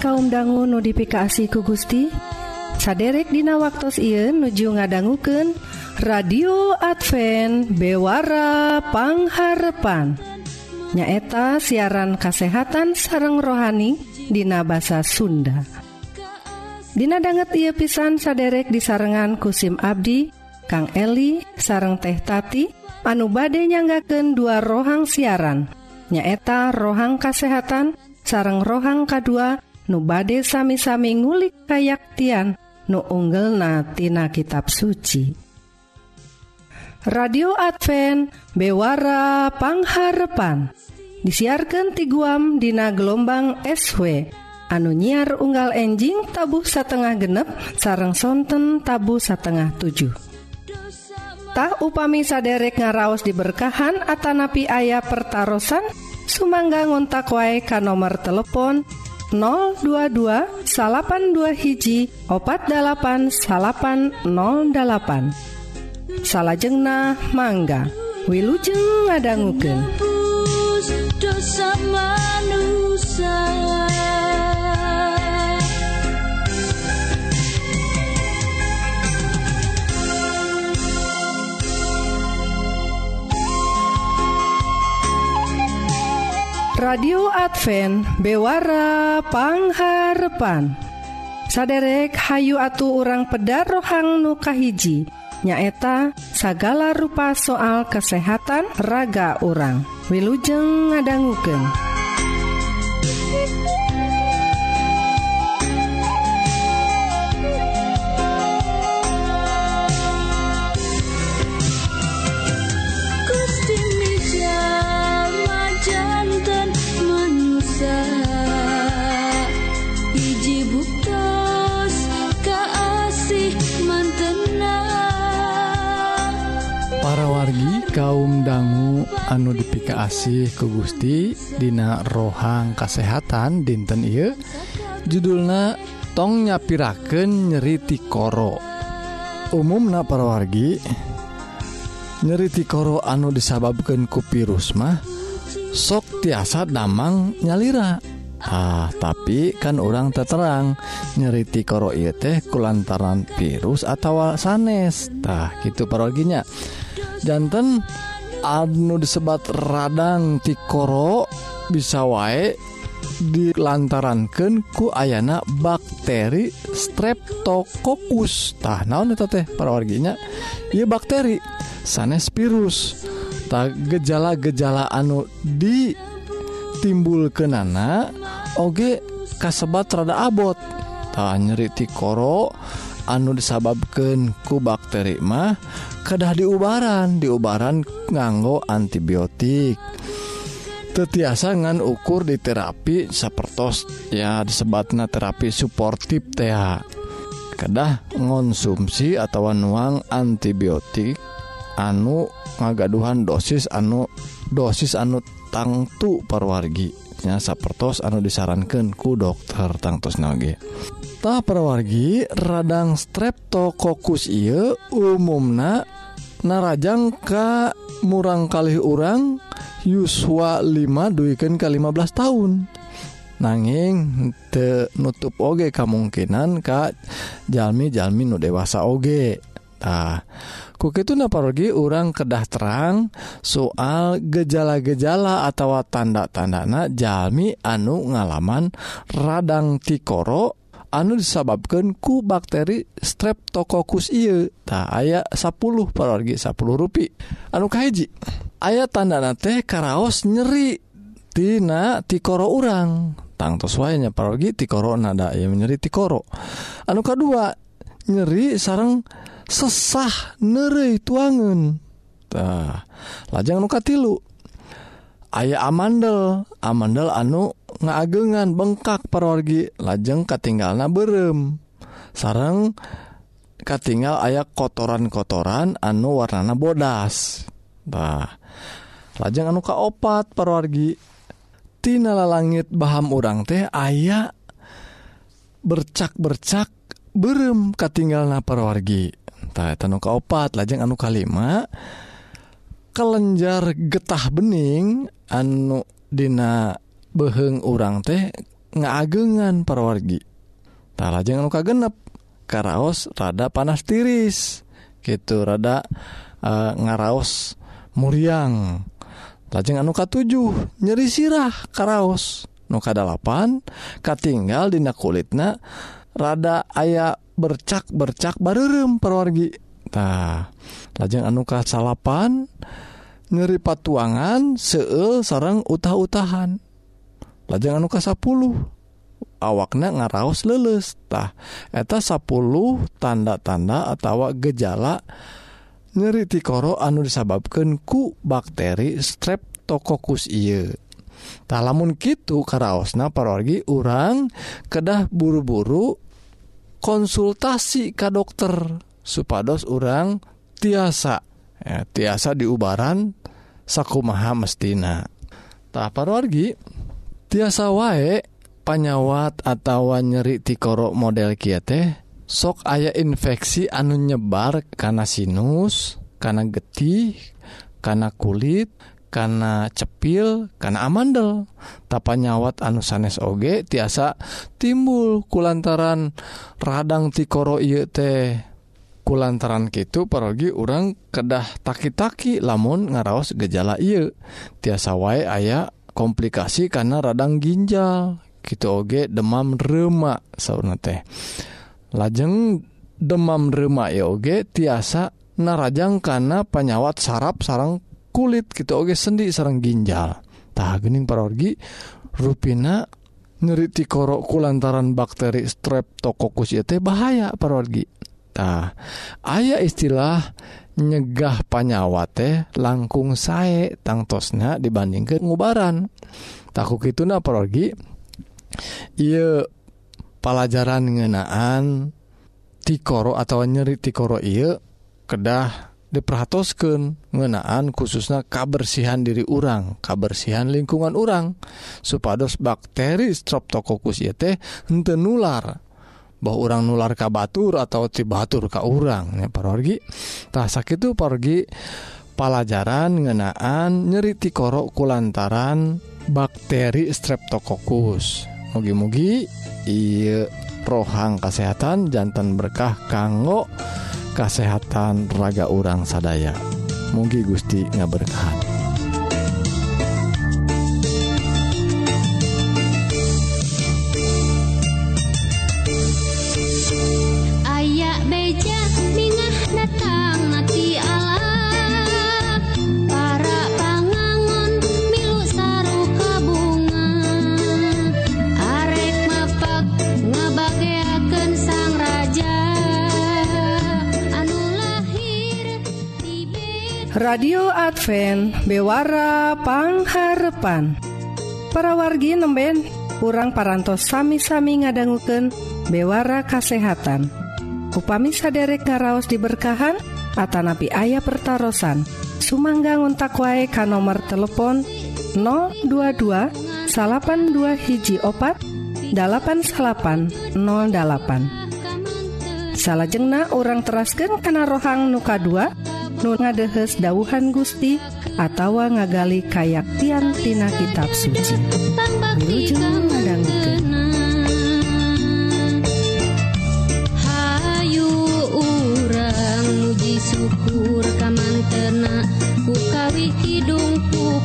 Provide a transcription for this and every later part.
kaum dangu notifikasi ku Gusti saderek Dina waktu Ieu nuju ngadangguken radio Advent bewarapangharpan nyaeta siaran kasehatan sareng rohani Dina bahasa Sunda. Dina banget ia pisan saderek di sarengan kusim Abdi Kang Eli sareng teh Tati anu bade nyanggaken dua rohang siaran. Nyaeta rohang kasehatan sareng rohang K2 nu bade sami-sami ngulik kayaktian nu unggelnatina kitab suci. Radio Advent bewarapangharpan disiarkan ti guam Dina gelombang SW anu nyiar unggal enjing tabuh satengah genep sarang sonten tabu satengah 7 Tah upami saderek ngaraos diberkahan Atanapi ayah pertaran Sumangga ngontak wae ka nomor telepon 022 salapan2 hiji opat 8 salapan 08 salahjengnah mangga Wilujeng ngadangguken dosa manusia. radio Advent bewarapangharpan saderek Hayu atuh urang pedar rohang nukahiji nyaeta sagala rupa soal kesehatan raga orang Wilujeng ngadangguken. kaum dangu anu dipika asih ke Gusti Dina rohang kesehatan dinten I judulna tong nyapiraken nyeriti Koro umumna parawargi nyeriti Koro anu disababkan kupirus mah sok tiasa damang nyalira. Ah tapi kan orang terterang nyeriti koro ieu teh kulantaran virus atau sanestah gitu paroginya. jantan Adnu disebat radang tikoro bisa wae dilantarankan ku ayana bakteri streptokokus tah naon eta teh parawarginya ieu bakteri sanes virus. Tah gejala-gejala anu ditimbulkeunana oge kasebat rada abot. Tah nyeri tikoro anu disababkan ku bakteri mah kedah diubaran diubaran nganggo antibiotik. Tetiasa ngan ukur di terapi sapertos ya disebatna terapi suportif teh kedah ngonsumsi atau nuang antibiotik anu ngagaduhan dosis anu dosis anu tangtu perwargi nya sapertos anu disarankan ku dokter tangtus nage Tah perwargi radang streptokokus ieu umumna narajang ka murang kali urang yuswa 5 duikan ke 15 tahun nanging te nutup oge kemungkinan ka jalmi-jalmi nu dewasa oge. Tah kukitu naparogi urang kedah terang soal gejala-gejala atau tanda-tandana jalmi anu ngalaman radang tikoro anu disababkan ku bakteri streptokokus tokokus tak aya 10 parorgi 10 rui anukahiji ayat tandana teh karaos nyeri Tina tikoro urang. Tangtoswanya parorgi tikoro nada ya menyeri tikoro. Anu kedua nyeri sarang sesah neri tuangentah lajang nuka tilu aya amandel amandel anu ngaagengan bengkak perorgi lajeng katinggal na berem. Sarang katinggal aya kotoran-kotoran anu warnana bodas. Bah lajeng anu kaopat perorgitinala langit Baham urang teh aya bercak-bercak berem katinggal na perorgi tanu kaopat lajeng anu kalima kelenjar getah bening anu Dina beheng urang teh ngaagengan perwargitara jangan luka genep karaos rada panas tiris gitu rada uh, ngaraos muriang. Lajeng anuka 7 nyeri sirah karaos. Nuka 8 katinggal dina kulitna rada aya bercak bercak barem perwargitah lajeng anuka salapan nyeri patuangan seel sarang utah-utahan. lajeng anu ka 10 awaknya ngaraos lelestah eta 10 tanda-tanda atau gejala nyeri tikoro anu disababkan ku bakteri streptokokus iye tak lamun gitu karaosna parorgi urang kedah buru-buru konsultasi ke dokter supados urang tiasa ya, tiasa diubaran sakumaha mestina. Tak parorgi tiasa wae panyawat atau nyeri tikorok model kiete sok aya infeksi anu nyebar karena sinus karena getih karena kulit karena cepil karena amandel. Tapa nyawat anu sanes oge tiasa timbul kulantaran radang tikoro ieu teh. Kulantaran gitu pergi orang kedah taki-taki lamun ngaraos gejala ieu. Tiasa wae aya komplikasi karena radang ginjal. Gitu oge demam remak sauna teh. Lajeng demam remak ya oge tiasa narajang karena penyawat saraf sarang kulit. Gitu oge sendi sarang ginjal. Tah gening parorgi ruina nyeriti korokku lantaran bakteri streptokokus ya teh bahaya parorgi. Nah, aya istilah nyegah panyawa teh langkung sae tangtosnya dibandingkan ngubaran. Takut itu naprogi ia pelajaran ngenaan tikoro atau nyeri tikoro iya kedah diperhatoskan ngenaan khususnya kabersihan diri urang kabersihan lingkungan urang supados bakteri streptococcus ieu teh nular. bahwa orang nular ka Batur atau ti Batur ka urang parorgi tah sakitu pergi pelajaran ngenaan nyeriti korok kulantaran bakteri streptokokus mugi-mugi iya rohang kesehatan jantan berkah kanggo kesehatan raga orang sadaya. Mugi Gusti ngaberkahan. radio Advent bewarapangharpan parawargi nemben kurang parantos sami-sami ngadangguken bewara kasehatan. Upami saderek ngaraos diberkahan Atanapi ayah pertaran Sumangga ngontak wae ka nomor telepon 022 82 hiji opat 8808 salahjengna orang terasken kana rohang nuka 2 nun ngadehes dauhan Gusti atawa ngagali kayaktian tina kitab suci. Wilujeng ngadangkeun Hayu urang muji syukur kamantena kukawi kidung ku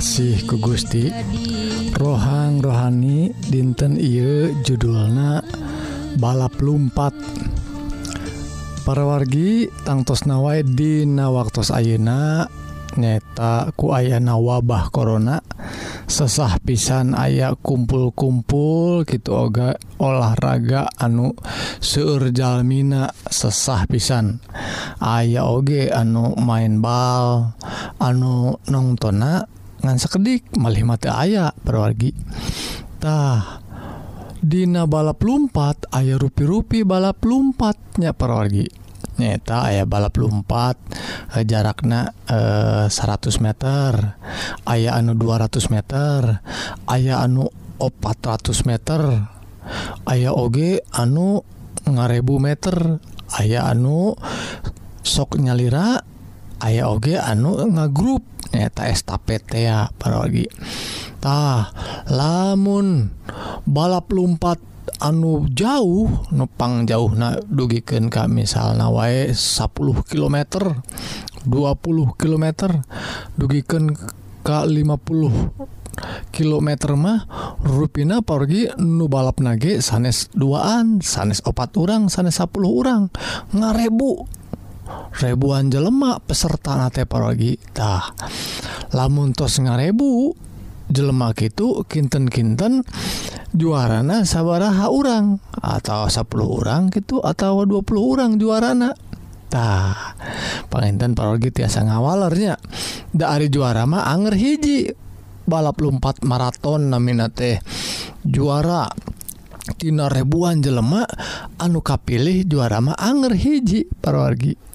Asih ku Gusti. Rohang rohani dinten Ieu judulna balap lumpat. Para wargi tangtos nawai Dina waktu Ayeuna nyata ku ayana wabah korona sesah pisan aya kumpul-kumpul gitu oga olahraga anu seurjalmina sesah pisan. Aya oge anu main bal anu nonngtona ngan sekedik melihat aya perwargitah Dina balap lumpat aya rupi-rupi balap lumpatnya perwargi nyata aya balap lumpat eh, jarakna eh, 100 meter. Aya anu 200 meter. Aya anu 400 meter. Aya oge anu ngarebu meter. Aya anu sok nyalira. Aya oge anu ngagrup. nyaeta estapeta paragitah lamun balap lumpat anu jauh nupang jauh na dugiken kami misalnya wae 10 km 20 km dugiken ke 50 km mah ruina pergi nu balap nage sanes duaan sanes opat orang sanes 10 orang ngarebu ribuan jelemak peserta nate paragitah lamun tos ngarebu jelemak itu kinten-kinten juarana sabaraha orang atau 10 orang gitu atau 20 orang juaranatah penginten parogi tiasa ngawalernya. Dari juara mah anger hiji. Balap lumpat maraton namina teh juara. Tina ribuan jelemak anu kapilih juara mah anger hiji parwargi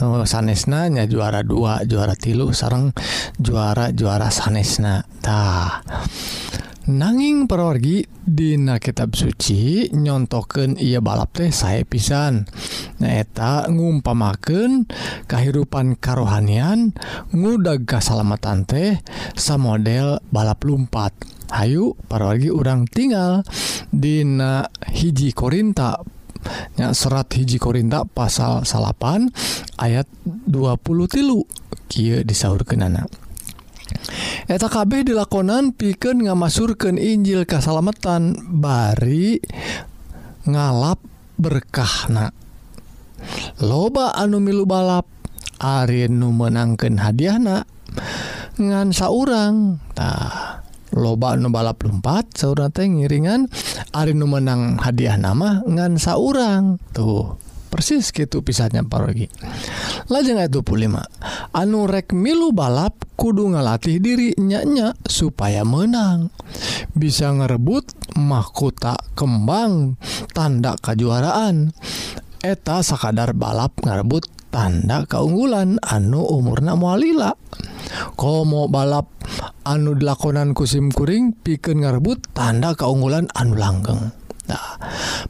no, sanesnanya juara dua juara tilu sarang juara juara sanesnatah nanging perorgi Dina kitab suci nyontoken ia balap teh saya pisan. Nyaeta ngumpamaken kehidupan karohanian ngudag kesalamatan teh sama model balap lumpat. Ayu parorgi urang tinggal Dina hiji Korinta ya serat hiji Korinta pasal salapan ayat 20 tilu. Ky disahur kenana eta KB dilakonan piken ngamasurkan Injil kesalamatan bari ngalap berkahna. Loba anu milu balap Ari nu menangkan hadiahna ngansa orangtah loba nu balap lumpat sauna teh ngiringan Ari nu menang hadiah nama ngan saurang. Tuh persis gitu pisahnya parogi lajeng itu 25 anu rek milu balap kudu ngalatih diri nyanya supaya menang. Bisa ngerebut mahkota kembang tanda kejuaraan eta sakadar balap ngarebut tanda keunggulan anu umurna mualila komo balap anu dilakonan kusimkuring piken ngarebut tanda keunggulan anu langgeng. Nah,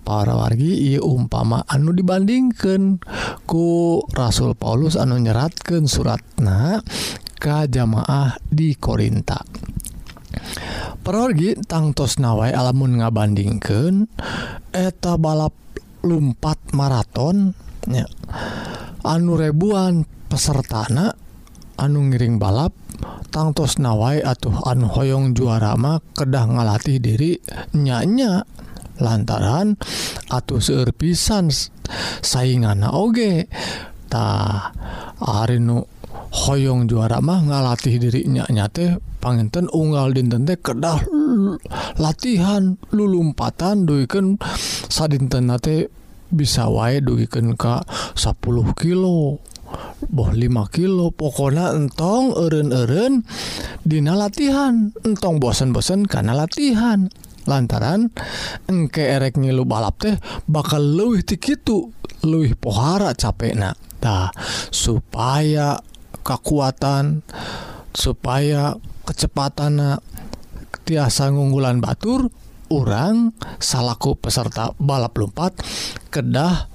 para wargi ia umpama anu dibandingkan ku Rasul Paulus anu nyeratkan suratna ke jamaah di Korinta. Perorgi tangtos nawai alamun ngabandingkan eta balap lumpat maraton balapnya anu rebuan pesertana anu ngiring balap tangtos nawai atau anu hoyong juarama kedah ngalatih diri nyanya. Lantaran atau serpisan saingan oge ta Arinu hoyong juara mah ngalatih dirinya nyate panginten unggal dinten teh kedah latihan lulumpatan duikan sadintenate bisa wae dugiken Ka 10 kilo boh 5 kilo. Pokona entong eren-eren Dina latihan entong bosen-bosen karena latihan. Lantaran engke erek ngilu balap teh bakal luwih tikitu luwih pohara capek nah supaya kekuatan supaya kecepatan tiasa ngunggulan Batur orang salahku peserta balap lumpat kedah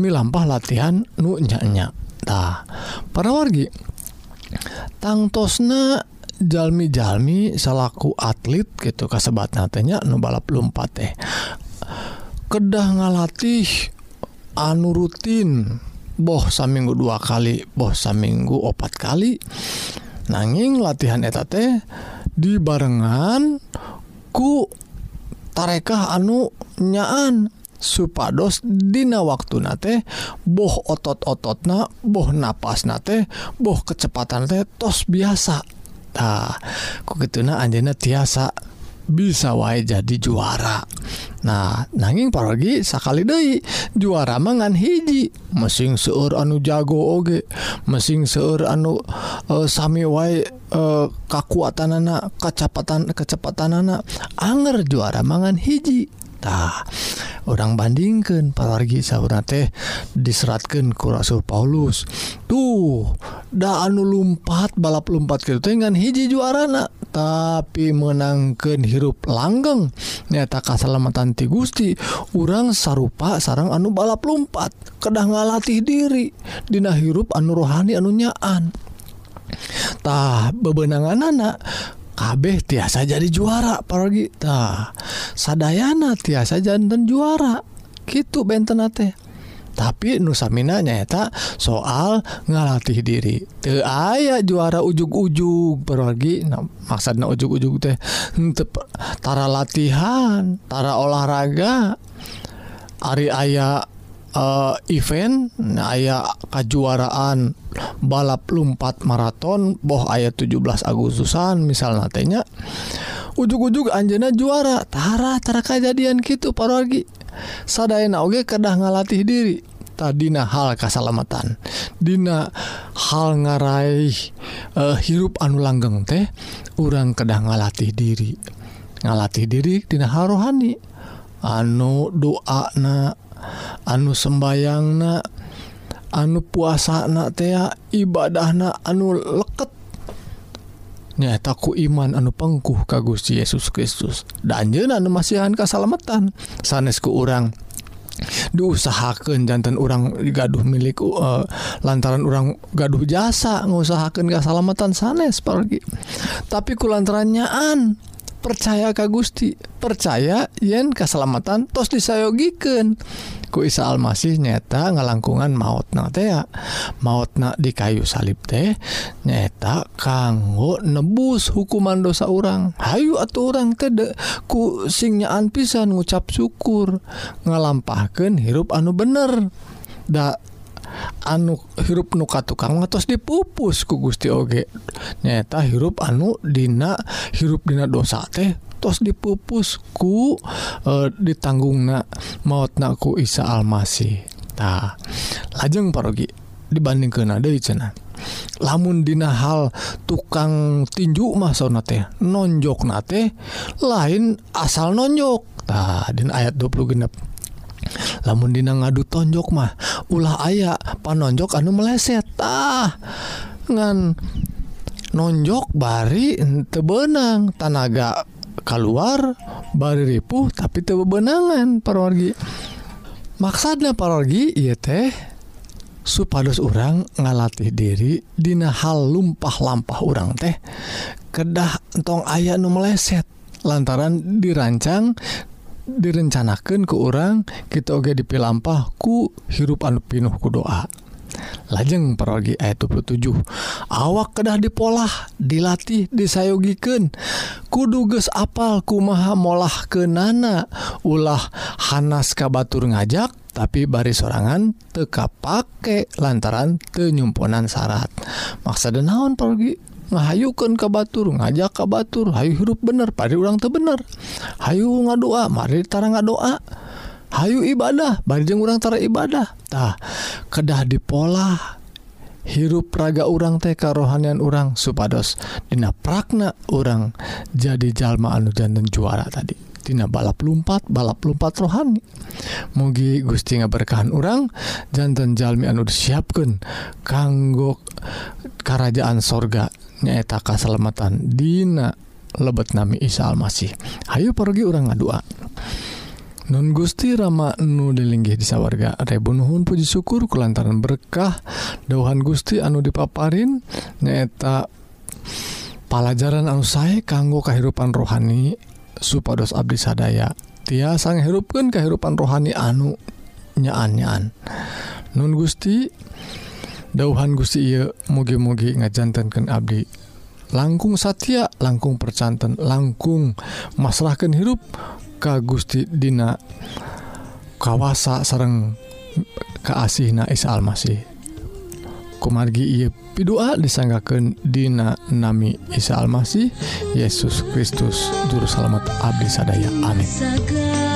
milampah latihan nunyanya tah para wargi tangtosna jalmi-jalmi salahku atlet gitu kasebat natenya nu balap lumpat teh. Kedah ngalatih anu rutin boh samminggu dua kali boh samminggu opat kali. Nanging latihan eta teh di barengan tarekah anu nyaan supados dina waktu nate boh otot-otot na boh napas nate boh kecepatan teh tos biasa. Nah, ku gitu na anjena tiasa. bisa wae jadi juara. Nah nanging paragi sakali Dei juara mangan hiji. Mesin seur anu jago oge mesin seur anu uh, Sami wae e, uh, kakuatan anak kecepatan kecepatan anak Anger juara mangan hiji. Tah orang bandingkan paragi sauna teh diseratkan ku Rasul Paulus. Tuh da anu lumpat balap lumpat gitu teh hiji juarana. tapi menangkan hirup langgeng. Nyata kasalamatan ti Gusti urang sarupa sarang anu balap lumpat kedah ngalatih diri Dina hirup anu rohani anu nyaantah bebenangan anak kabeh tiasa jadi juara paragitah sadayana tiasa jantan juara. Gitu benten teh. Tapi nusamina nyata soal ngalatih diri. Teu aya juara ujug-ujug paragi nah, maksudna ujug-ujug teh henteu tara latihan tara olahraga. Ari aya eh, event nah, aya kejuaraan balap lumpat maraton boh ayat 17 Agustusan misal natenya ujug-ujug Anjena juara Tara Tara kejadian gitu para saddaena oge kedah ngalatih diri. Tadidina hal kesalamatan Dina hal ngaraih uh, hirup anu langgeng teh urang kedah ngalatih diri. Ngalatih diri Dina hal rohani. Anu doa na anu sembayang na anu puasa na tea ibadah na anu leket. nyataku iman anu pengkuh Gusti Yesus Kristus. Danjenan masihan kesalamatan sanesku orang diusahakan jantan orang gaduh milik uh, lantaran orang gaduh jasa ngusahakan kesalamatan sanes pergi. Tapi ku lantaranyaan percaya Ka Gusti percaya yen keselamatan tos disayogiken ku Isa Almasih nyata ngalangkungan maut na tea maut na di kayu salib teh nyata kanggo nebus hukuman dosa orang Hayu atau orang tede ku singnyaaan pisan ngucap syukur ngalampahkan hirup anu bener. Ndak anu hirup nuka tukang atas dipupus ku Gusti Oge. Nyata hirup anu Dina hirup Dina dosa teh tos dipupusku e, ditanggung na maut naku Isa Almasitah lajeng parogi dibanding ke nada cena lamun Dina hal tukang tinju masona teh nonjok nate lain asal nonjoktah dan ayat 20 genep. lamun dina ngadu tonjok mah ulah aya panonjok anu meleset. Ah ngan nonjok bari ente benang tanaga keluar bari ripuh tapi tebenangan parorgi maksudnya parorgi iya teh supados orang ngalatih diri dina hal lumpah-lampah orang teh kedah entong ayah nu meleset lantaran dirancang direncanakan ke orang kita oge dipilampah ku hirup anu pinuh ku doa. Lajeng perogi ayat 27 awak kedah dipolah dilatih disayogiken kuduges apal kumaha molah ke nana ulah Hanas kabatur ngajak tapi bari sorangan teka pakai lantaran tenyumponan syarat. Maksa naon pergi ngahayukan ka Batur ngajak ka Batur Hayu hirup bener pada ulang tuh bener. Hayu ngadoa mari tara ngadoa Hayu ibadah banjeng orang tara ibadahtah kedah di pola hirup raga urang TK rohanian urang supados Dina prakna orang jadi jalma anu jantan juara tadi. Tina balap lumpat balap lumpat rohani. Mugi Gusti nga berkahan orang jantan Jalmi anu disiapkan kanggo kerajaan sorga nyaeta kasalamatan Dina lebet nami Isa Almasih. Ayo pergi orang ngadua. Nun Gusti Rama nu dilinggih di sawarga Rebunuhun puji syukur kelantaran berkah dauhan Gusti anu dipaparin nyaeta pelajaran anu saya kanggo kehidupan rohani supados Abdi sadaya. Tiasa hirupkan kehidupan rohani anu nyaan-nyaan. Nun Gusti dauhan Gusti mugi-mugi ngajantankan Abdi. Langkung Satya langkung percantan langkung masalahkan hirup Ka Gusti Dina kawasa sareng keasih Na Isa Almasih. Kumargi pidua disanggakan Dina Nami Isa Almasih Yesus Kristus Juru Salamet Abdi sadaya. Amin. Segala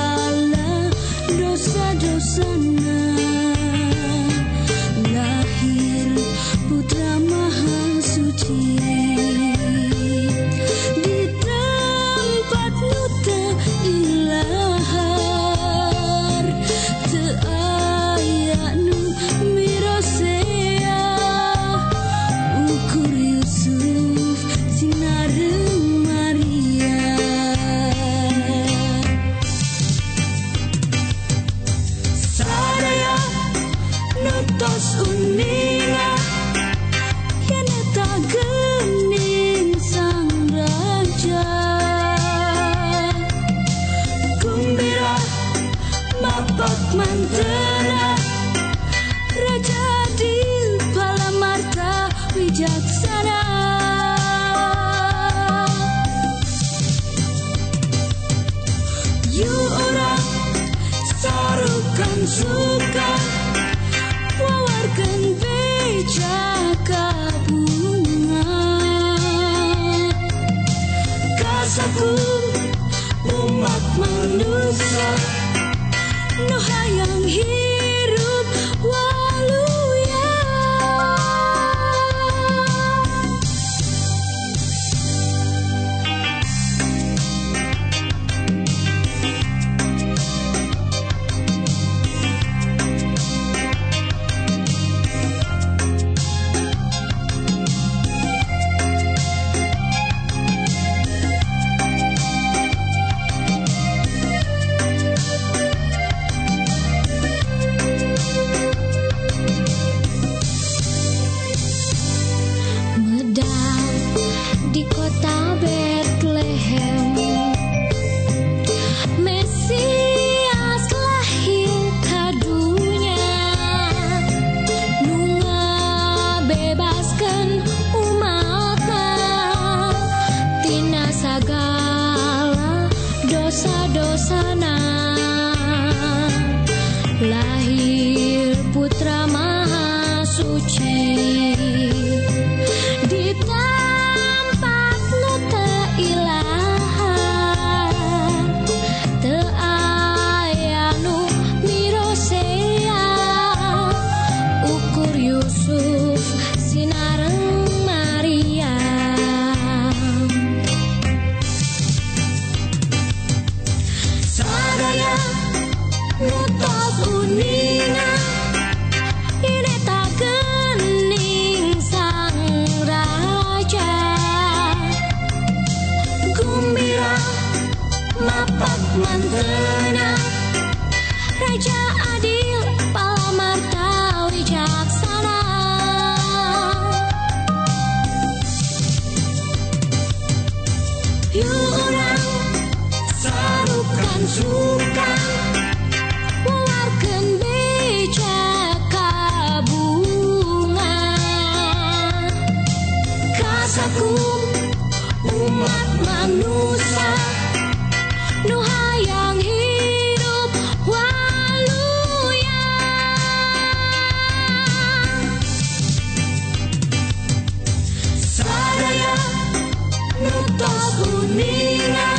rasaku umat manusia nuhayang hidup waluya. Sadaya nutos uningan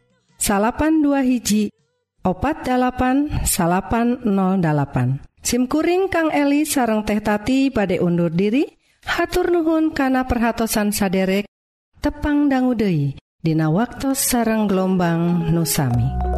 salapan dua hiji opat 8808 SIMkuring Kang Eli sareng teh tati pada undur diri hatur nuhun kana perhatsan saderek tepang danggudehi Dina waktu sareng gelombang nusami.